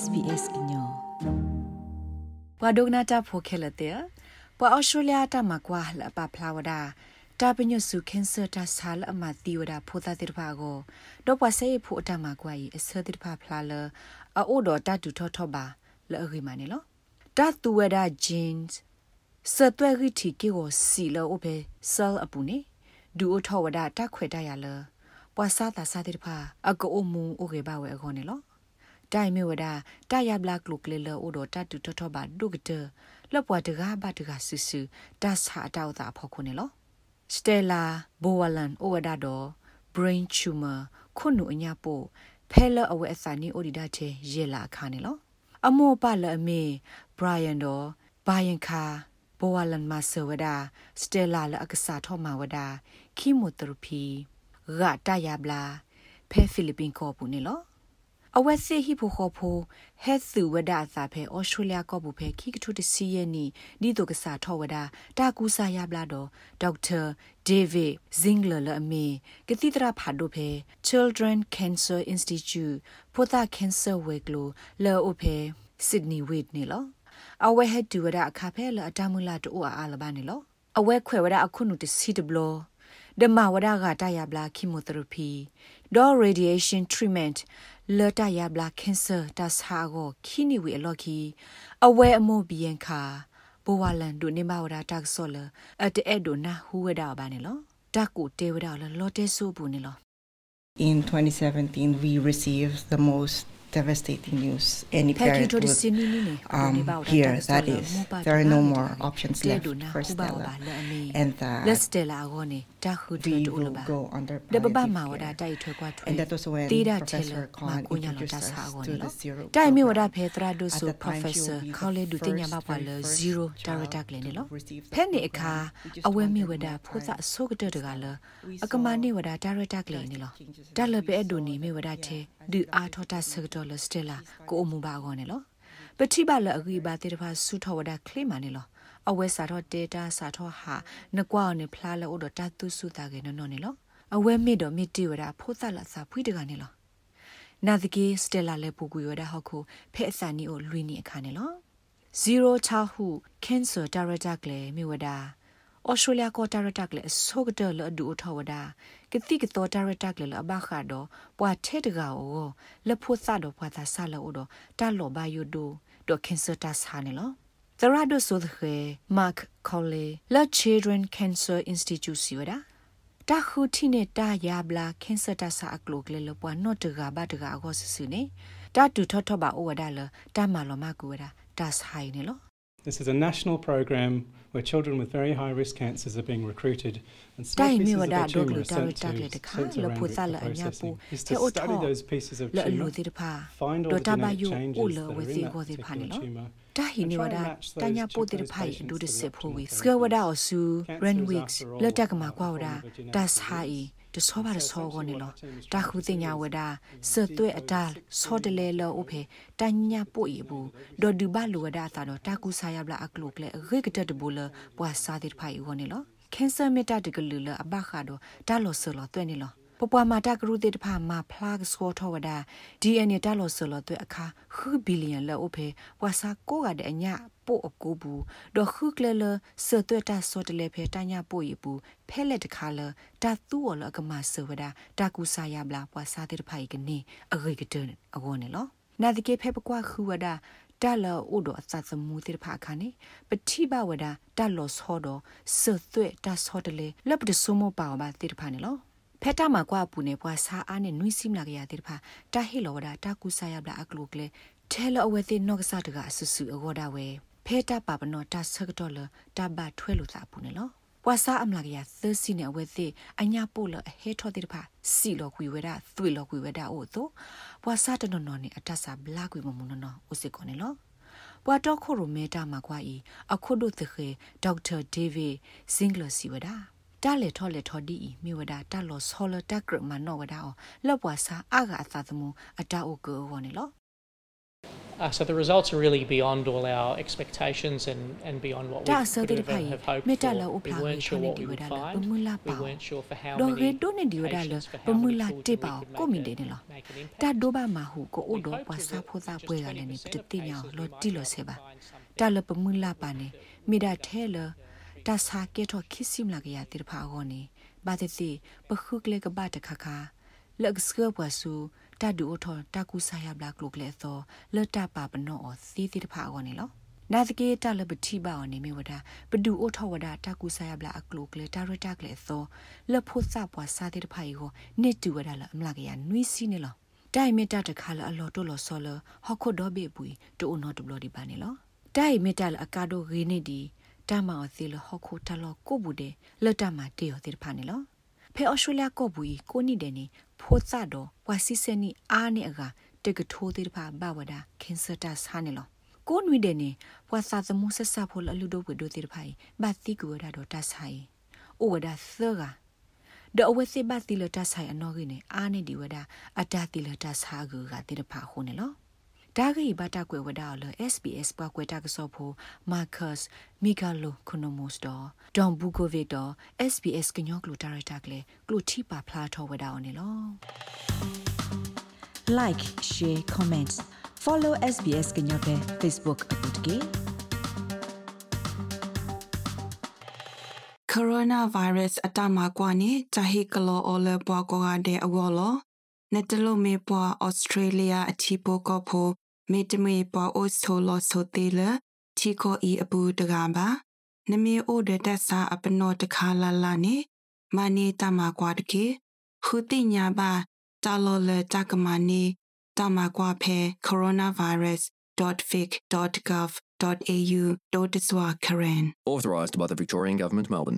SBS ညောပဒုနာတာဖိုခဲလတဲ့ပအော်စတြေးလျတာမကွာလပဖလာဝဒါတာပညစုကင်ဆာတာဆာလအမတီဝဒါဖိုတာတိဖာကိုတော့ပဆေဖိုအတမကွာဤအစတိဖာဖလာလအိုဒတာတူထောထောပါလဲအဂိမနီလောတာတူဝဒါဂျင်းစတွဲရီတီကေကိုစီလောအဖေဆယ်အပူနေဒူအထောဝဒါတာခွေတရလပွာစာတာစာတိဖာအကောမူအိုကေပါဝဲအခေါနေလော တိုင်မြဝဒတာယဘလကလုကလေလောအိုဒတာတူထထဘာဒုကတလပွားတကားဘတကာဆူဆူတာစာတောက်တာဖောက်ခုနေလောစတေလာဘိုဝလန်အိုဝဒါတော့ brain tumor ခုနုအညာပို့ဖဲလအဝဲအစာနီအိုဒီဒါချေရေလာခါနေလောအမောပလအမေဘရိုင်ယန်တော့ဘိုင်ယန်ခါဘဝလန်မဆဝဒါစတေလာလအကစားထောမဝဒါခီမိုသီရပီဂါတယာဘလာဖဲဖိလစ်ပင်ကောပူနေလော အဝက်စစ်ဟိဖိုခေါဖိုဟက်သူဝဒစာဖဲဩစတြေးလျကောဘူးဖဲခိကထုတစီယနီဒီတုကစားထောဝဒတာကူစာယဘလာတော့ဒေါက်တာဒေးဗစ်ဇင်းဂလာလအမီကတိတရာဖာဒိုဖဲ Children Cancer Institute ပိုတာ Cancer Week လိုလောအိုဖဲ Sydney Wade နေလောအဝဲဟက်တူဝဒအခါဖဲလအတမူလာတူအားလပါနေလောအဝဲခွဲဝဒအခုနုတစီတဘလောဒမဝဒကတရဘလာကီမိုသီရပီ ဒေါ် radiation treatment လတရဘလာကင်ဆာတဆာကိုခီနီဝီအလော်ခီအဝဲအမို့ဘီယန်ခါဘဝလန်ဒုနေမဝဒတက်ဆောလအတဲ့ဒိုနာဟူဝဒါဘာနေလောတက်ကိုတေဝဒါလလော်တဲဆူဘူးနေလော In 2017 we received the most devastating news any parent would um, hear that is there are no more options left for Stella and that we will go under palliative care and that was when Professor Khan introduced us to the zero တိုင်မီဝဒဖေသရာဒုဆု professor ခေါလေဒုတင်ညာမပါလ zero director ကလည်းနော်ဖဲနေအခါအဝဲမီဝဒဖိုးသအဆုကတတကလအကမနိဝဒ director ကလည်းနော်ဒါလပဲအဒိုနီမီဝဒတဲ့ဒီအာထောတာဆကတော်လစတလာကိုအမှုပါကောနေလောပတိပါလအဂိပါတေတဖာဆုထောဝဒခလိမနေလောအဝဲစာတော့ဒေတာစာတော့ဟာနကွာနေဖလားလောဒတာတုစုတာကေနော်နော်နေလောအဝဲမိတော့မိတိဝဒဖိုးသလာစာဖွိတကနေလောနာဒကေစတလာလေပူကူရဒဟခုဖဲအစနီကိုလွီနေအခါနေလော zero childhood cancer director ကလေမိဝဒါ ဩစတြေးလျကောတာရတက်လေဆိုကတလအဒူထဝဒါကတိကတော်တာရတက်လေအဘခါတော့ပွာထဲတကောလဖို့သတော့ပွာသာဆာလို့တော့တာလောဘယုဒိုဒိုကင်ဆာတာဆာနေလောသရဒိုဆိုတဲ့ Mark Colley La Children Cancer Institute စီဝဒါတာခုတီနေတာယာဘလာကင်ဆာတာဆာအကလိုကလေလပွာနော့တကဘာတကအကောဆဆူနေတာတူထထဘာအိုဝဒါလတာမာလောမကူဝဒါတာဆိုင်နေလော This is a national program where children with very high risk cancers are being recruited and small pieces of the tumor are sent to sensorambic processing is to study those pieces of tumor, find all the genetic changes that are in that particular tumor, တာဟီနီဝဒတညာပိုတေဖိုင်ဒူဒစေဖိုဝီစကဝဒါအဆူရန်ဝစ်လ တကမှာကွာဝဒါတတ်ဟာအီတဆောပါရဆောကောနေလောတာခုတင်ညာဝဒါစသွဲအတာဆောတလေလောဥဖေတညာပို့ရဘူးဒေါ်ဒူဘလူဝဒါသာတော့တာကူဆာယဘလာအကလုကလေရေကတတဘူလပွာစာတိဖိုင်ဝနေလောကင်ဆာမီတာတကလူလအဘခါတော့တာလောဆလောတွဲနေလော ပပွားမာတာကရုတေတဖာမာဖလာကစကောထောဝဒါ DNA တလောဆလောတွဲအခါခူဘီလီယံလောဖေဝါစာကိုကတဲ့အညာပို့အကူဘူးဒေါ်ခုကလလဆတွဲတာစောတလေဖေတညာပို့ရဘူးဖဲလက်တခါလတာသူ့ော်လကမဆဝဒါတာကူစာယဘလာပွာစာတေတဖိုင်ကနေအဂိကတန်အကောနေလောနာတကေဖေပကွာခူဝဒါတာလောဥဒအသသမူတိဖာခါနေပတိဘဝဒတာလောဆောဒဆသွဲတာဆောတလေလပ်တဆုမပါဘာတိဖာနေလော ဖက်တာမှာကွာပူနေပွားစာအားနဲ့နွိစိမလာကြရတဲ့ဖာတာဟီလောဝဒတာကူဆာယဘလာအကလုကလေထဲလအဝဲသိနော့ကစားတကအဆူဆူအဝဒဝဲဖဲတာပါပနောတာဆကတော့လတာဘထွဲလို့သာပူနေလောပွာစာအမလာကရသစီနေဝဲသိအညာပို့လဟဲထောတဲ့ဖာစီလောကွေဝဲတာသွေလောကွေဝဲတာအို့တော့ပွာစာတနော်နော်နေအတဆာဘလာကွေမမုံနော်အိုစစ်ကောနေလောပွာတော့ခိုရိုမဲတာမှာကွာဤအခုတို့သခေဒေါက်တာဒေးဗစ်ဇင်ဂလစီဝဒါ တာလေထောလေထောဒီမိဝဒါတာလောဆောလတာကရမနောဝဒါလောပွာစာအာဂါအသသမှုအတာအိုကောဝနေလော Uh, so the results are really beyond all our expectations and, and beyond what we could ever have hoped for. We weren't sure what we would find. We weren't sure for how many patients, for how many foods we could make, a, make an impact. တာဒိုဘာမဟုကိုအိုတော့ပွားစားဖို့သာပွဲကလည်းနေပ တိညာလောတီလောဆေပါတာလပမူလာပါနေမိဒထဲလတာစာကေတော့ခိစိမလာကရတိဖာဂောနေဘာတိစီပခုကလေကဘာတခခါလက်စကပွားဆူတာဒူအထောတာကူဆာယဘလာကလုကလေသောလတ်တပါပနောအသီတိတဖာဂောနေလောနာသကေတလပတိပါအနေမီဝဒပဒူအိုထောဝဒတာကူဆာယဘလာအကလုကလေတာရတာကလေသောလဖို့စပွားစာတိတဖာယကိုနစ်တူဝဒလအမလာကရနွီစီနေလောတိုင်မီတာတခါလအလောတိုလောဆောလဟခုဒိုဘေပူတိုအိုနောတဘလဒီပါနေလောတိုင်မီတာလအကာဒိုဂေနေဒီ တာမောစီလဟခုတလောကိုဘူးတဲ့လတ်တမတေယောတိဖာနေလောဖဲအော်စတြေးလျကိုဘူးကိုနိတဲ့နေဖိုးစတော့ဝါစီစနီအားနေအကတကထိုးသေးတဖာဘဝဒကင်ဆာတာဆာနေလောကိုနွေတဲ့နေဝါစာသမုဆဆဖိုလလူဒိုဝဒိုတေတဖိုင်ဘာတိကူဝဒါတော့တဆိုင်အိုဝဒါသဂါဒေအဝစီဘတိလတဆိုင်အနော်ကိနေအာနေဒီဝဒါအတာတိလတဆာကူကတေတဖာခုနေလော ဒါဂိဘတာကွယ်ဝဒါလ SBS ပွားကွယ်တာကစောဖို့ Marcus Migalo Konomos တော့ Don Bukovic တော့ SBS ကညောကလူတာရတာကလေကလူတီပါဖလာထောဝဒါအောင်နေလော Like share comments follow SBS ကညောပဲ Facebook အပုတ်ကေ coronavirus အတမကွာနေဂျာဟီကလောအော်လပွားကောကတဲ့အဝေါ်လော net လို့မေပွား Australia အချီပိုကောဖို မေတမေပွားအိုဆိုလောဆိုသေးလချီကိုဤအပူတကားပါနမေအိုဒတက်စာအပနောတခါလာလာနေမနီတမကွာတကေခုတိညာပါတာလောလတကမနီတမကွာဖဲ coronavirus.vic.gov.au.swa Karen authorised by the Victorian Government Melbourne